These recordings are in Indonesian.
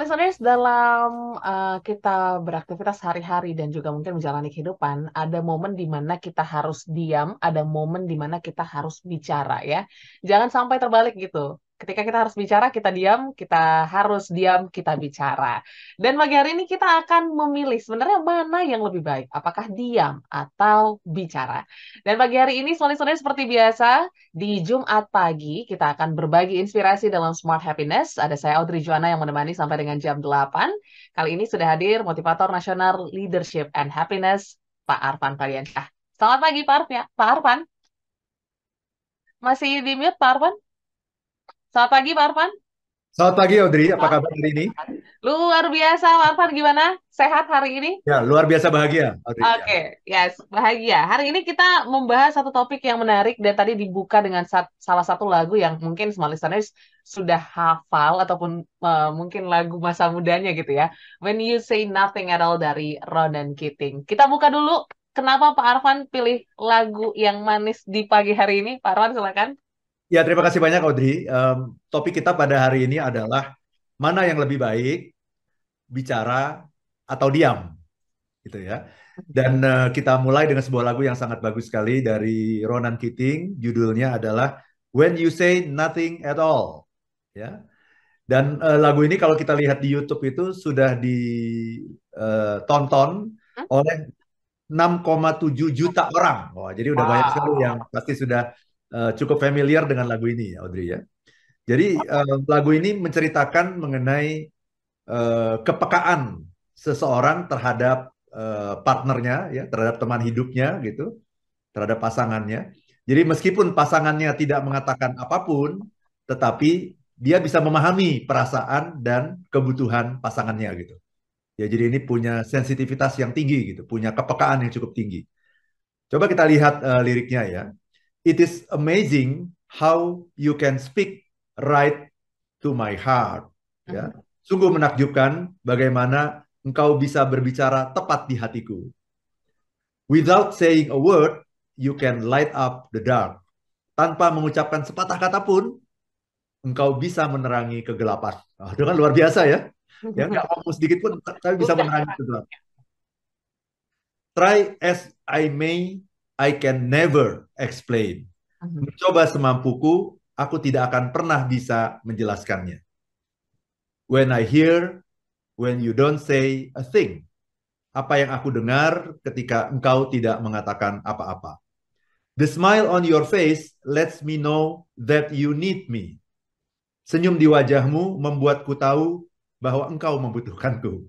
Listeners, dalam uh, kita beraktivitas sehari-hari dan juga mungkin menjalani kehidupan, ada momen di mana kita harus diam, ada momen di mana kita harus bicara ya. Jangan sampai terbalik gitu. Ketika kita harus bicara, kita diam, kita harus diam, kita bicara. Dan pagi hari ini kita akan memilih sebenarnya mana yang lebih baik, apakah diam atau bicara. Dan pagi hari ini, soalnya seperti biasa, di Jumat pagi kita akan berbagi inspirasi dalam Smart Happiness. Ada saya Audrey Juana yang menemani sampai dengan jam 8. Kali ini sudah hadir motivator nasional Leadership and Happiness, Pak Arfan Paliansyah. Selamat pagi Pak. Pak Arfan. Masih di mute Pak Arfan? Selamat pagi, Pak Arfan. Selamat pagi, Audrey. Apa kabar hari ini? Luar biasa, Pak Arfan. Gimana? Sehat hari ini? Ya, luar biasa bahagia. Oke, okay. yes, bahagia. Hari ini kita membahas satu topik yang menarik dan tadi dibuka dengan salah satu lagu yang mungkin small listeners sudah hafal ataupun uh, mungkin lagu masa mudanya gitu ya. When You Say Nothing at All dari Ronan Keating. Kita buka dulu. Kenapa Pak Arfan pilih lagu yang manis di pagi hari ini? Pak Arfan, silakan. Ya, terima kasih banyak Audrey. Um, topik kita pada hari ini adalah mana yang lebih baik, bicara atau diam, gitu ya. Dan uh, kita mulai dengan sebuah lagu yang sangat bagus sekali dari Ronan Keating. Judulnya adalah When You Say Nothing at All, ya. Dan uh, lagu ini kalau kita lihat di YouTube itu sudah ditonton uh, oleh 6,7 juta orang. Wah, jadi udah wow. banyak sekali yang pasti sudah uh, cukup familiar dengan lagu ini, Audrey ya. Jadi uh, lagu ini menceritakan mengenai uh, kepekaan seseorang terhadap uh, partnernya, ya, terhadap teman hidupnya, gitu, terhadap pasangannya. Jadi meskipun pasangannya tidak mengatakan apa pun, tetapi dia bisa memahami perasaan dan kebutuhan pasangannya, gitu. Ya, jadi ini punya sensitivitas yang tinggi, gitu, punya kepekaan yang cukup tinggi. Coba kita lihat uh, liriknya ya it is amazing how you can speak right to my heart. Ya, hmm. sungguh menakjubkan bagaimana engkau bisa berbicara tepat di hatiku. Without saying a word, you can light up the dark. Tanpa mengucapkan sepatah kata pun, engkau bisa menerangi kegelapan. Oh, itu kan luar biasa ya. Ya nggak ngomong sedikit pun, tapi bisa menerangi kegelapan. Try as I may I can never explain. Mhm. Mencoba semampuku, aku tidak akan pernah bisa menjelaskannya. When I hear, when you don't say a thing. Apa yang aku dengar ketika engkau tidak mengatakan apa-apa. The smile on your face lets me know that you need me. Senyum di wajahmu membuatku tahu bahwa engkau membutuhkanku.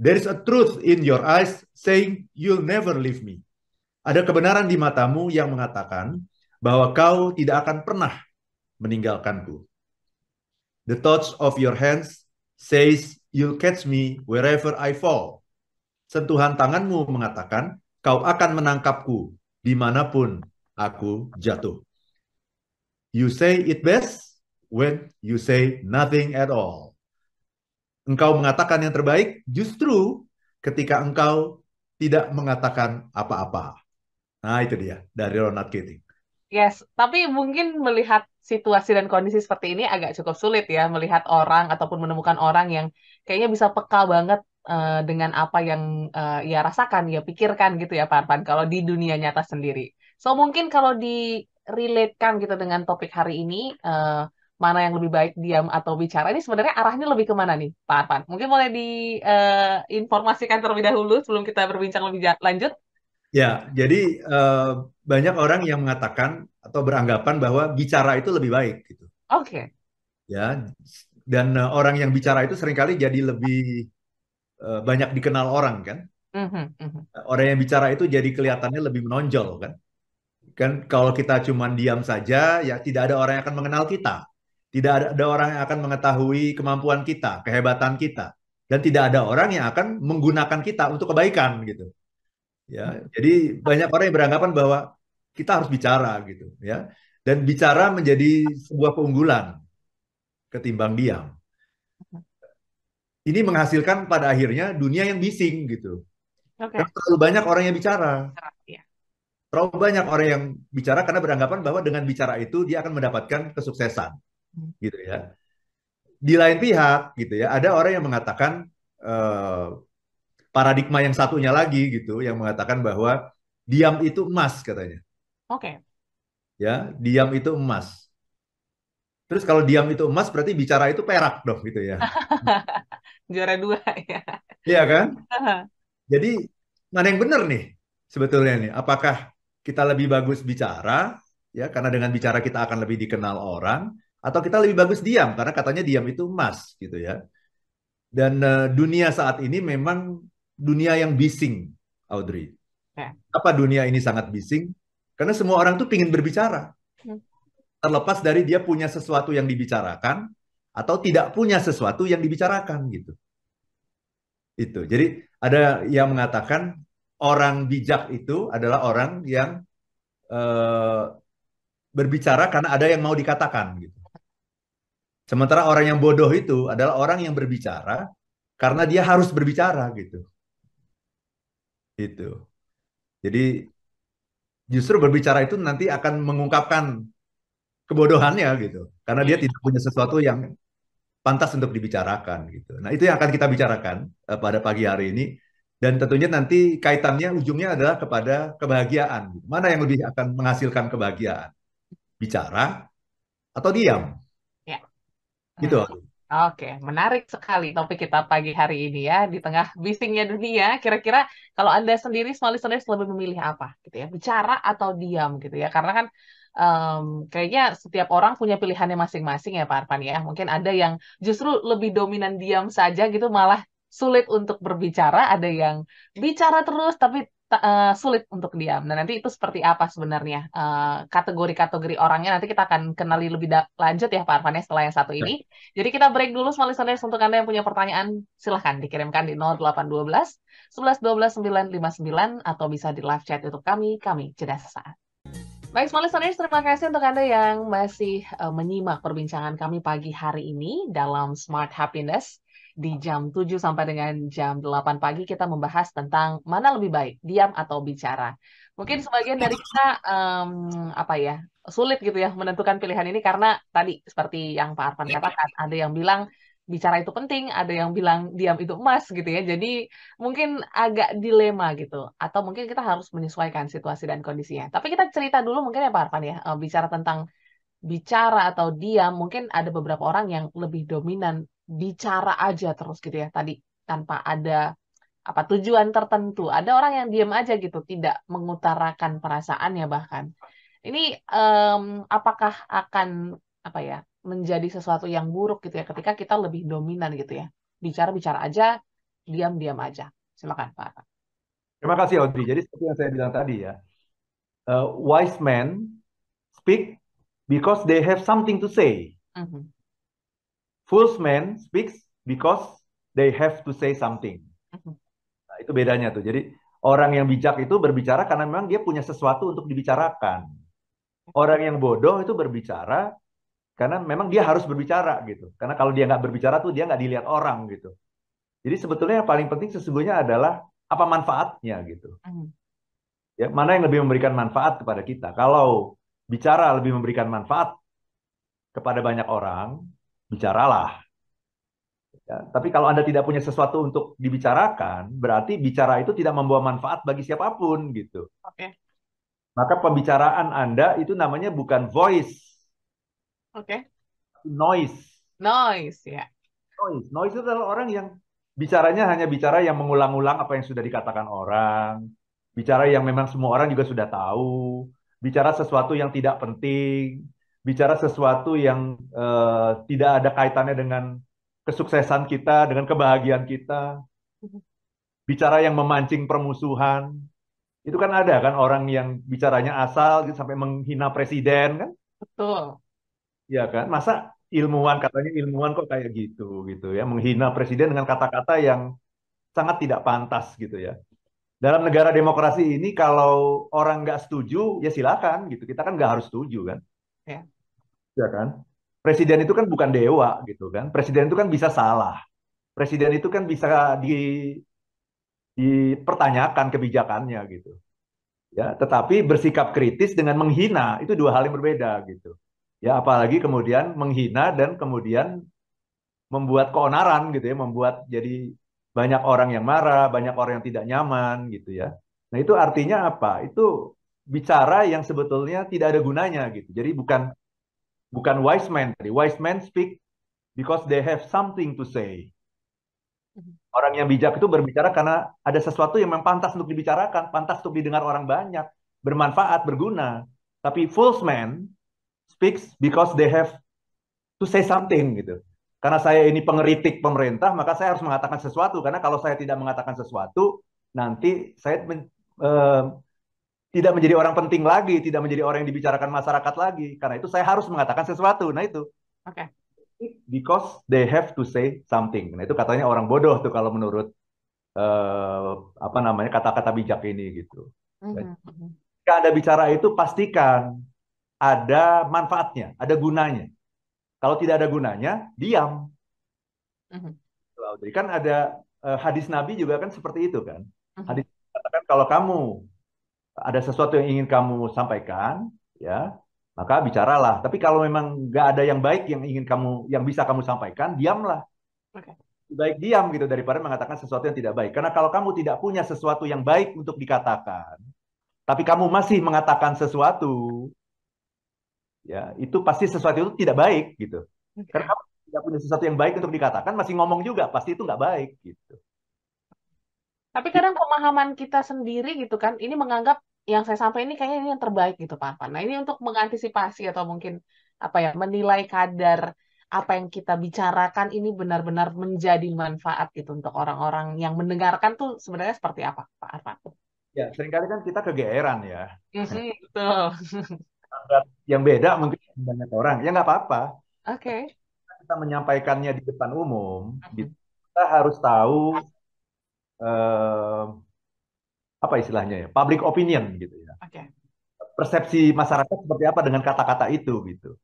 There is a truth in your eyes saying you'll never leave me. Ada kebenaran di matamu yang mengatakan bahwa kau tidak akan pernah meninggalkanku. The touch of your hands says you'll catch me wherever I fall. Sentuhan tanganmu mengatakan kau akan menangkapku di mana pun aku jatuh. You say it best when you say nothing at all. Engkau mengatakan yang terbaik justru ketika engkau tidak mengatakan apa-apa. Nah, itu dia dari Ronald Keating. Yes, tapi mungkin melihat situasi dan kondisi seperti ini agak cukup sulit ya melihat orang ataupun menemukan orang yang kayaknya bisa peka banget uh, dengan apa yang uh, ia rasakan, ya pikirkan gitu ya Pak Arfan kalau di dunia nyata sendiri. So mungkin kalau di relatekan gitu dengan topik hari ini uh, mana yang lebih baik diam atau bicara ini sebenarnya arahnya lebih ke mana nih Pak Arfan? Mungkin boleh diinformasikan uh, terlebih dahulu sebelum kita berbincang lebih lanjut. Ya, jadi uh, banyak orang yang mengatakan atau beranggapan bahwa bicara itu lebih baik gitu. Oke. Okay. Ya, dan uh, orang yang bicara itu sering kali jadi lebih uh, banyak dikenal orang kan. Mm-hmm, mm-hmm. Orang yang bicara itu jadi kelihatannya lebih menonjol kan. Kan kalau kita cuma diam saja, ya tidak ada orang yang akan mengenal kita. Tidak ada, ada orang yang akan mengetahui kemampuan kita, kehebatan kita. Dan tidak ada orang yang akan menggunakan kita untuk kebaikan gitu. Ya, jadi banyak orang yang beranggapan bahwa kita harus bicara gitu, ya. Dan bicara menjadi sebuah keunggulan ketimbang diam. Ini menghasilkan pada akhirnya dunia yang bising gitu. Okay. Karena terlalu banyak orang yang bicara. Ya. Terlalu banyak orang yang bicara karena beranggapan bahwa dengan bicara itu dia akan mendapatkan kesuksesan, hmm. gitu ya. di lain pihak gitu ya, ada orang yang mengatakan uh, paradigma yang satunya lagi gitu, yang mengatakan bahwa diam itu emas katanya. Oke. Okay. Ya, diam itu emas. Terus kalau diam itu emas berarti bicara itu perak dong gitu ya. Juara dua ya. Iya kan? Jadi mana yang benar nih sebetulnya nih? Apakah kita lebih bagus bicara ya karena dengan bicara kita akan lebih dikenal orang atau kita lebih bagus diam karena katanya diam itu emas gitu ya. Dan uh, dunia saat ini memang dunia yang bising, Audrey. Ya. Apa dunia ini sangat bising? Karena semua orang tuh ingin berbicara. Hmm. Terlepas dari dia punya sesuatu yang dibicarakan atau tidak punya sesuatu yang dibicarakan gitu. Itu. Jadi ada yang mengatakan orang bijak itu adalah orang yang uh, berbicara karena ada yang mau dikatakan gitu. Sementara orang yang bodoh itu adalah orang yang berbicara karena dia harus berbicara gitu. Itu. Jadi justru berbicara itu nanti akan mengungkapkan kebodohannya gitu. Karena dia iya. tidak punya sesuatu yang pantas untuk dibicarakan gitu. Nah, itu yang akan kita bicarakan uh, pada pagi hari ini dan tentunya nanti kaitannya ujungnya adalah kepada kebahagiaan. Mana yang lebih akan menghasilkan kebahagiaan? Bicara atau diam? Ya. Gitu. Oke, menarik sekali topik kita pagi hari ini ya. Di tengah bisingnya dunia, kira-kira kalau Anda sendiri, small listeners, lebih memilih apa? gitu ya, Bicara atau diam gitu ya. Karena kan um, kayaknya setiap orang punya pilihannya masing-masing ya Pak Arfan ya. Mungkin ada yang justru lebih dominan diam saja gitu, malah sulit untuk berbicara. Ada yang bicara terus tapi uh, sulit untuk diam. Nah, nanti itu seperti apa sebenarnya uh, kategori-kategori orangnya nanti kita akan kenali lebih lanjut ya Pak Arfan ya setelah yang satu ini. Jadi kita break dulu small listeners untuk Anda yang punya pertanyaan silahkan dikirimkan di 0812 11 12 959 atau bisa di live chat YouTube kami, kami jeda sesaat. Baik, small listeners, terima kasih untuk Anda yang masih uh, menyimak perbincangan kami pagi hari ini dalam Smart Happiness di jam 7 sampai dengan jam 8 pagi kita membahas tentang mana lebih baik, diam atau bicara. Mungkin sebagian dari kita um, apa ya, sulit gitu ya menentukan pilihan ini karena tadi seperti yang Pak Arfan katakan, ada yang bilang bicara itu penting, ada yang bilang diam itu emas gitu ya. Jadi mungkin agak dilema gitu. Atau mungkin kita harus menyesuaikan situasi dan kondisinya. Tapi kita cerita dulu mungkin ya Pak Arfan ya, eh, bicara tentang bicara atau diam, mungkin ada beberapa orang yang lebih dominan bicara aja terus gitu ya tadi tanpa ada apa tujuan tertentu. Ada orang yang diam aja gitu, tidak mengutarakan perasaannya bahkan. Ini um, apakah akan apa ya menjadi sesuatu yang buruk gitu ya ketika kita lebih dominan gitu ya bicara bicara aja, diam diam aja. Silakan Pak. Terima kasih Audrey. Jadi seperti yang saya bilang tadi ya, uh, wise men speak because they have something to say. Mm -hmm. Fools men speaks because they have to say something. Mhm. Nah, itu bedanya tuh. Jadi orang yang bijak itu berbicara karena memang dia punya sesuatu untuk dibicarakan. Orang yang bodoh itu berbicara karena memang dia harus berbicara gitu. Karena kalau dia nggak berbicara tuh dia nggak dilihat orang gitu. Jadi sebetulnya yang paling penting sesungguhnya adalah apa manfaatnya gitu. Mhm. Ya, mana yang lebih memberikan manfaat kepada kita? Kalau bicara lebih memberikan manfaat kepada banyak orang, bicaralah. Ya, tapi kalau Anda tidak punya sesuatu untuk dibicarakan, berarti bicara itu tidak membawa manfaat bagi siapa pun gitu. Oke. Maka pembicaraan Anda itu namanya bukan voice. Oke. Noise. Noise, ya. Noise. Noise itu adalah orang yang bicaranya hanya bicara yang mengulang-ulang apa yang sudah dikatakan orang. Bicara yang memang semua orang juga sudah tahu. Bicara sesuatu yang tidak penting bicara sesuatu yang uh, tidak ada kaitannya dengan kesuksesan kita, dengan kebahagiaan kita. Bicara yang memancing permusuhan. Itu kan ada kan orang yang bicaranya asal gitu, sampai menghina presiden kan? Betul. Ya kan? Masa ilmuwan katanya ilmuwan kok kayak gitu gitu ya, menghina presiden dengan kata-kata yang sangat tidak pantas gitu ya. Dalam negara demokrasi ini kalau orang nggak setuju ya silakan gitu. Kita kan nggak harus setuju kan. Ya ya kan? Presiden itu kan bukan dewa gitu kan. Presiden itu kan bisa salah. Presiden itu kan bisa di dipertanyakan kebijakannya gitu. Ya, tetapi bersikap kritis dengan menghina itu dua hal yang berbeda gitu. Ya, apalagi kemudian menghina dan kemudian membuat keonaran gitu ya, membuat jadi banyak orang yang marah, banyak orang yang tidak nyaman gitu ya. Nah, itu artinya apa? Itu bicara yang sebetulnya tidak ada gunanya gitu. Jadi bukan bukan wise man tadi. Wise man speak because they have something to say. Orang yang bijak itu berbicara karena ada sesuatu yang memang pantas untuk dibicarakan, pantas untuk didengar orang banyak, bermanfaat, berguna. Tapi false man speaks because they have to say something gitu. Karena saya ini pengeritik pemerintah, maka saya harus mengatakan sesuatu. Karena kalau saya tidak mengatakan sesuatu, nanti saya men, uh, tidak menjadi orang penting lagi, tidak menjadi orang yang dibicarakan masyarakat lagi. Karena itu saya harus mengatakan sesuatu. Nah itu. Oke. Okay. Because they have to say something. Nah itu katanya orang bodoh tuh kalau menurut uh, apa namanya kata-kata bijak ini gitu. Mm -hmm. Jika Anda bicara itu pastikan ada manfaatnya, ada gunanya. Kalau tidak ada gunanya, diam. Uh-huh. Jadi kan ada uh, hadis Nabi juga kan seperti itu kan. Uh-huh. Hadis katakan kalau kamu ada sesuatu yang ingin kamu sampaikan, ya maka bicaralah. Tapi kalau memang nggak ada yang baik yang ingin kamu, yang bisa kamu sampaikan, diamlah. Okay. Baik diam gitu daripada mengatakan sesuatu yang tidak baik. Karena kalau kamu tidak punya sesuatu yang baik untuk dikatakan, tapi kamu masih mengatakan sesuatu, ya itu pasti sesuatu itu tidak baik gitu. Okay. Karena kamu tidak punya sesuatu yang baik untuk dikatakan, masih ngomong juga pasti itu nggak baik gitu. Tapi kadang pemahaman kita sendiri gitu kan, ini menganggap yang saya sampaikan ini kayaknya ini yang terbaik gitu Pak Arfan. Nah ini untuk mengantisipasi atau mungkin apa ya menilai kadar apa yang kita bicarakan ini benar-benar menjadi manfaat gitu untuk orang-orang yang mendengarkan tuh sebenarnya seperti apa Pak Arfan? Ya sering kali kan kita kegeeran ya. Mm -hmm, betul. yang beda mungkin banyak orang ya nggak apa-apa oke okay. kita menyampaikannya di depan umum -huh. kita harus tahu uh, apa istilahnya ya public opinion gitu ya okay. persepsi masyarakat seperti apa dengan kata-kata itu gitu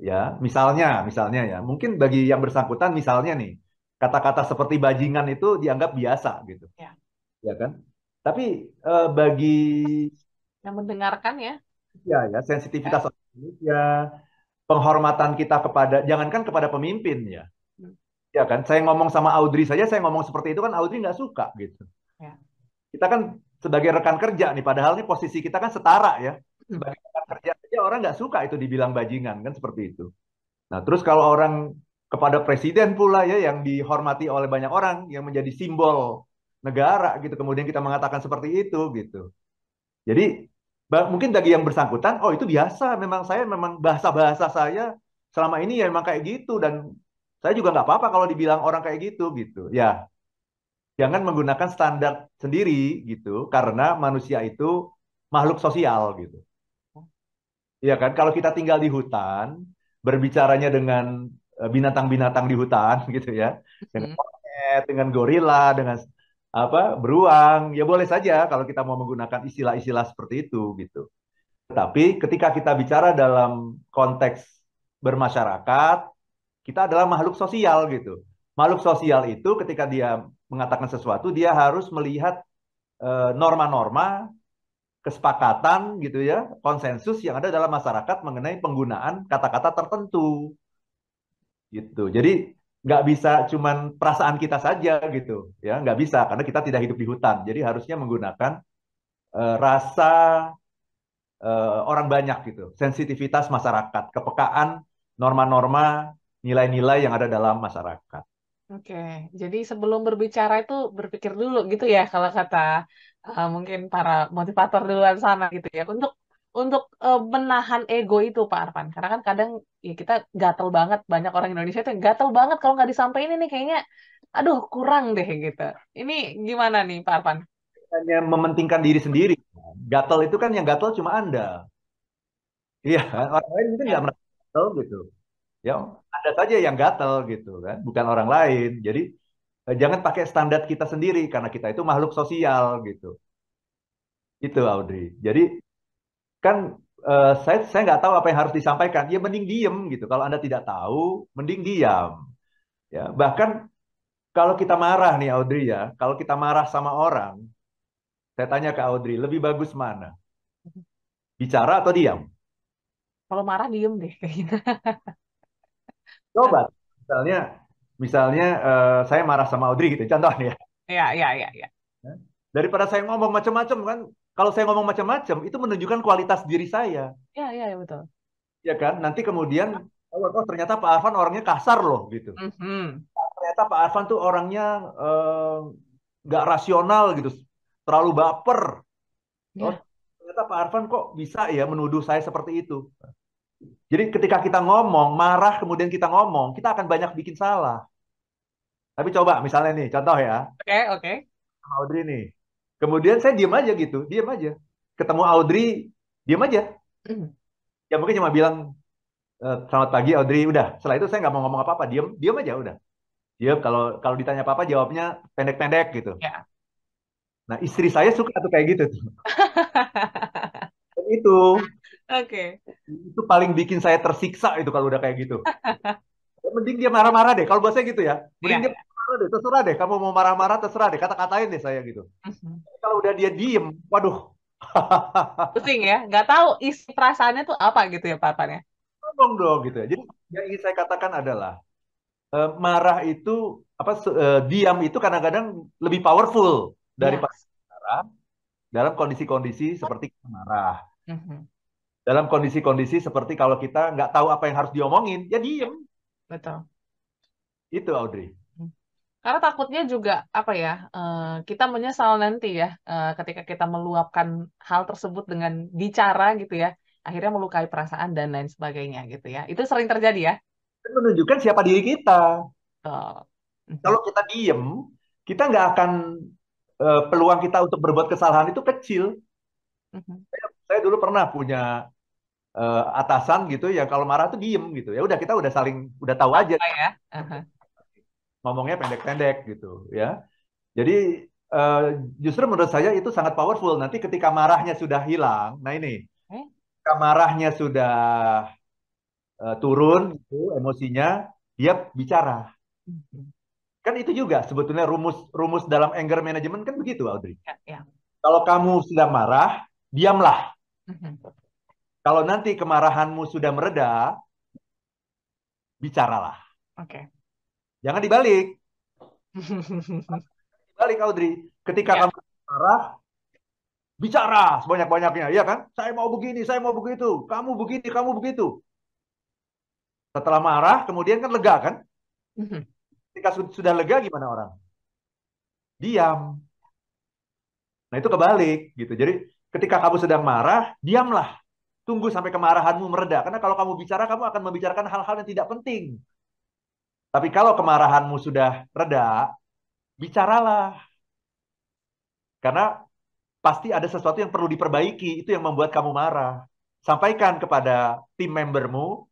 ya misalnya misalnya ya mungkin bagi yang bersangkutan misalnya nih kata-kata seperti bajingan itu dianggap biasa gitu ya, ya kan tapi uh, bagi yang mendengarkan ya ya ya sensitivitas ya. Indonesia penghormatan kita kepada jangankan kepada pemimpin ya. Ya kan saya ngomong sama Audrey saja saya ngomong seperti itu kan Audrey nggak suka gitu ya. kita kan sebagai rekan kerja nih padahal nih posisi kita kan setara ya hmm. sebagai rekan kerja aja orang nggak suka itu dibilang bajingan kan seperti itu nah terus kalau orang kepada presiden pula ya yang dihormati oleh banyak orang yang menjadi simbol negara gitu kemudian kita mengatakan seperti itu gitu jadi mungkin bagi yang bersangkutan, oh itu biasa, memang saya memang bahasa-bahasa saya selama ini ya memang kayak gitu dan saya juga nggak apa-apa kalau dibilang orang kayak gitu gitu. Ya, jangan menggunakan standar sendiri gitu karena manusia itu makhluk sosial gitu. Iya kan? Kalau kita tinggal di hutan, berbicaranya dengan eh, binatang-binatang di hutan gitu ya, dengan hmm. dengan gorila, dengan apa beruang ya boleh saja kalau kita mau menggunakan istilah-istilah seperti itu gitu. Tapi ketika kita bicara dalam konteks bermasyarakat, kita adalah makhluk sosial gitu. Makhluk sosial itu ketika dia mengatakan sesuatu dia harus melihat eh, norma-norma kesepakatan gitu ya, konsensus yang ada dalam masyarakat mengenai penggunaan kata-kata tertentu. Gitu. Jadi nggak bisa cuman perasaan kita saja gitu ya nggak bisa karena kita tidak hidup di hutan jadi harusnya menggunakan uh, rasa uh, orang banyak gitu sensitivitas masyarakat kepekaan norma-norma nilai-nilai yang ada dalam masyarakat. Oke jadi sebelum berbicara itu berpikir dulu gitu ya kalau kata uh, mungkin para motivator di luar sana gitu ya. Untuk untuk uh, menahan ego itu Pak Arfan. Karena kan kadang ya kita gatel banget. Banyak orang Indonesia itu gatel banget kalau nggak disampaikan ini kayaknya aduh kurang deh gitu. Ini gimana nih Pak Arfan? Hanya mementingkan diri sendiri. Gatel itu kan yang gatel cuma anda. Iya orang lain mungkin nggak ya. merasa gatel gitu ya anda saja yang gatel gitu kan bukan orang lain jadi eh, jangan pakai standar kita sendiri karena kita itu makhluk sosial gitu itu Audrey jadi kan uh, saya saya nggak tahu apa yang harus disampaikan. Ya mending diem gitu. Kalau anda tidak tahu, mending diam. Ya bahkan kalau kita marah nih Audrey ya, kalau kita marah sama orang, saya tanya ke Audrey, lebih bagus mana? Bicara atau diam? Kalau marah diem deh kayaknya. Coba, misalnya misalnya uh, saya marah sama Audrey gitu, contoh nih ya. Iya, iya, iya. Ya. Daripada saya ngomong macam-macam kan, kalau saya ngomong macam-macam itu menunjukkan kualitas diri saya. Iya, iya, ya, betul. Ya kan, nanti kemudian oh, oh ternyata Pak Arfan orangnya kasar loh gitu. Mm -hmm. Ternyata Pak Arfan tuh orangnya eh, nggak uh, rasional gitu, terlalu baper. Yeah. Oh, ternyata Pak Arfan kok bisa ya menuduh saya seperti itu. Jadi ketika kita ngomong, marah kemudian kita ngomong, kita akan banyak bikin salah. Tapi coba misalnya nih, contoh ya. Oke, okay, oke. Okay. Audrey nih. Kemudian saya diam aja gitu, diam aja. Ketemu Audrey, diam aja. Mm. Ya mungkin cuma bilang, e, selamat pagi Audrey, udah. Setelah itu saya nggak mau ngomong apa-apa, diam, diam aja udah. Diam, kalau kalau ditanya apa-apa jawabnya pendek-pendek gitu. Ya. Nah istri saya suka tuh kayak gitu tuh. itu. Oke. Okay. Itu paling bikin saya tersiksa itu kalau udah kayak gitu. Mending dia marah-marah deh. Kalau bahasa gitu ya. Mending yeah. dia marah deh. Terserah deh. Kamu mau marah-marah terserah deh. Kata-katain deh saya gitu. Uh-huh. Kalau udah dia diem, waduh. Pusing ya. Gak tahu isi perasaannya tuh apa gitu ya Pak ya. Ngomong dong gitu ya. Jadi yang ingin saya katakan adalah uh, marah itu apa uh, diam itu kadang-kadang lebih powerful daripada yes. marah dalam kondisi-kondisi seperti marah. Uh-huh dalam kondisi-kondisi seperti kalau kita nggak tahu apa yang harus diomongin, ya diem. Betul. Itu Audrey. Hmm. Karena takutnya juga apa ya, uh, kita menyesal nanti ya uh, ketika kita meluapkan hal tersebut dengan bicara gitu ya, akhirnya melukai perasaan dan lain sebagainya gitu ya. Itu sering terjadi ya. Menunjukkan siapa diri kita. Oh. Kalau kita diem, kita nggak akan uh, peluang kita untuk berbuat kesalahan itu kecil. Uh -huh. saya, saya dulu pernah punya uh, atasan gitu ya kalau marah tuh diem gitu ya udah kita udah saling udah tahu aja ya? uh-huh. ngomongnya pendek-pendek gitu ya jadi uh, justru menurut saya itu sangat powerful nanti ketika marahnya sudah hilang nah ini eh? ketika marahnya sudah uh, turun gitu emosinya dia bicara uh-huh. kan itu juga sebetulnya rumus rumus dalam anger management kan begitu Audrey ya, ya. kalau kamu sudah marah diamlah uh-huh kalau nanti kemarahanmu sudah mereda, bicaralah. Oke. Okay. Jangan dibalik. dibalik Audrey. Ketika yeah. kamu marah, bicara sebanyak-banyaknya, ya kan? Saya mau begini, saya mau begitu. Kamu begini, kamu begitu. Setelah marah, kemudian kan lega kan? Mhm. Ketika sudah lega gimana orang? Diam. Nah itu kebalik gitu. Jadi ketika kamu sedang marah, diamlah. Tunggu sampai kemarahanmu mereda. Karena kalau kamu bicara, kamu akan membicarakan hal-hal yang tidak penting. Tapi kalau kemarahanmu sudah reda, bicaralah. Karena pasti ada sesuatu yang perlu diperbaiki. Itu yang membuat kamu marah. Sampaikan kepada tim membermu,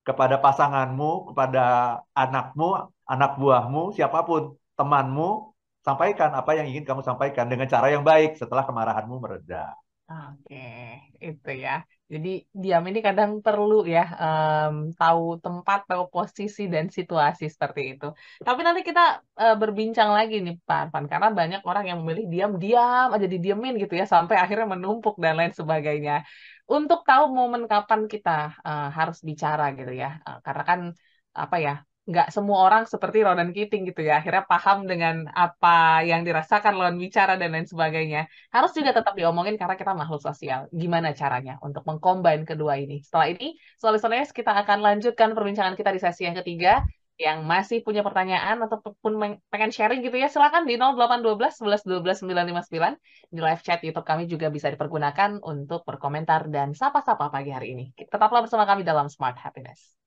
kepada pasanganmu, kepada anakmu, anak buahmu, siapa pun, temanmu, sampaikan apa yang ingin kamu sampaikan dengan cara yang baik setelah kemarahanmu mereda. Oke, itu ya. Jadi diam ini kadang perlu ya um, tahu tempat, tahu posisi dan situasi seperti itu. Tapi nanti kita uh, berbincang lagi nih Pak Arfan, karena banyak orang yang memilih diam-diam aja didiamin gitu ya sampai akhirnya menumpuk dan lain sebagainya. Untuk tahu momen kapan kita uh, harus bicara gitu ya, uh, karena kan apa ya nggak semua orang seperti Ronan Keating gitu ya. Akhirnya paham dengan apa yang dirasakan lawan bicara dan lain sebagainya. Harus juga tetap diomongin karena kita makhluk sosial. Gimana caranya untuk mengcombine kedua ini? Setelah ini soalnya kita akan lanjutkan perbincangan kita di sesi yang ketiga. Yang masih punya pertanyaan ataupun pengen sharing gitu ya silakan di 0812 11 12 959 di live chat YouTube kami juga bisa dipergunakan untuk berkomentar dan sapa-sapa pagi hari ini. Tetaplah bersama kami dalam Smart Happiness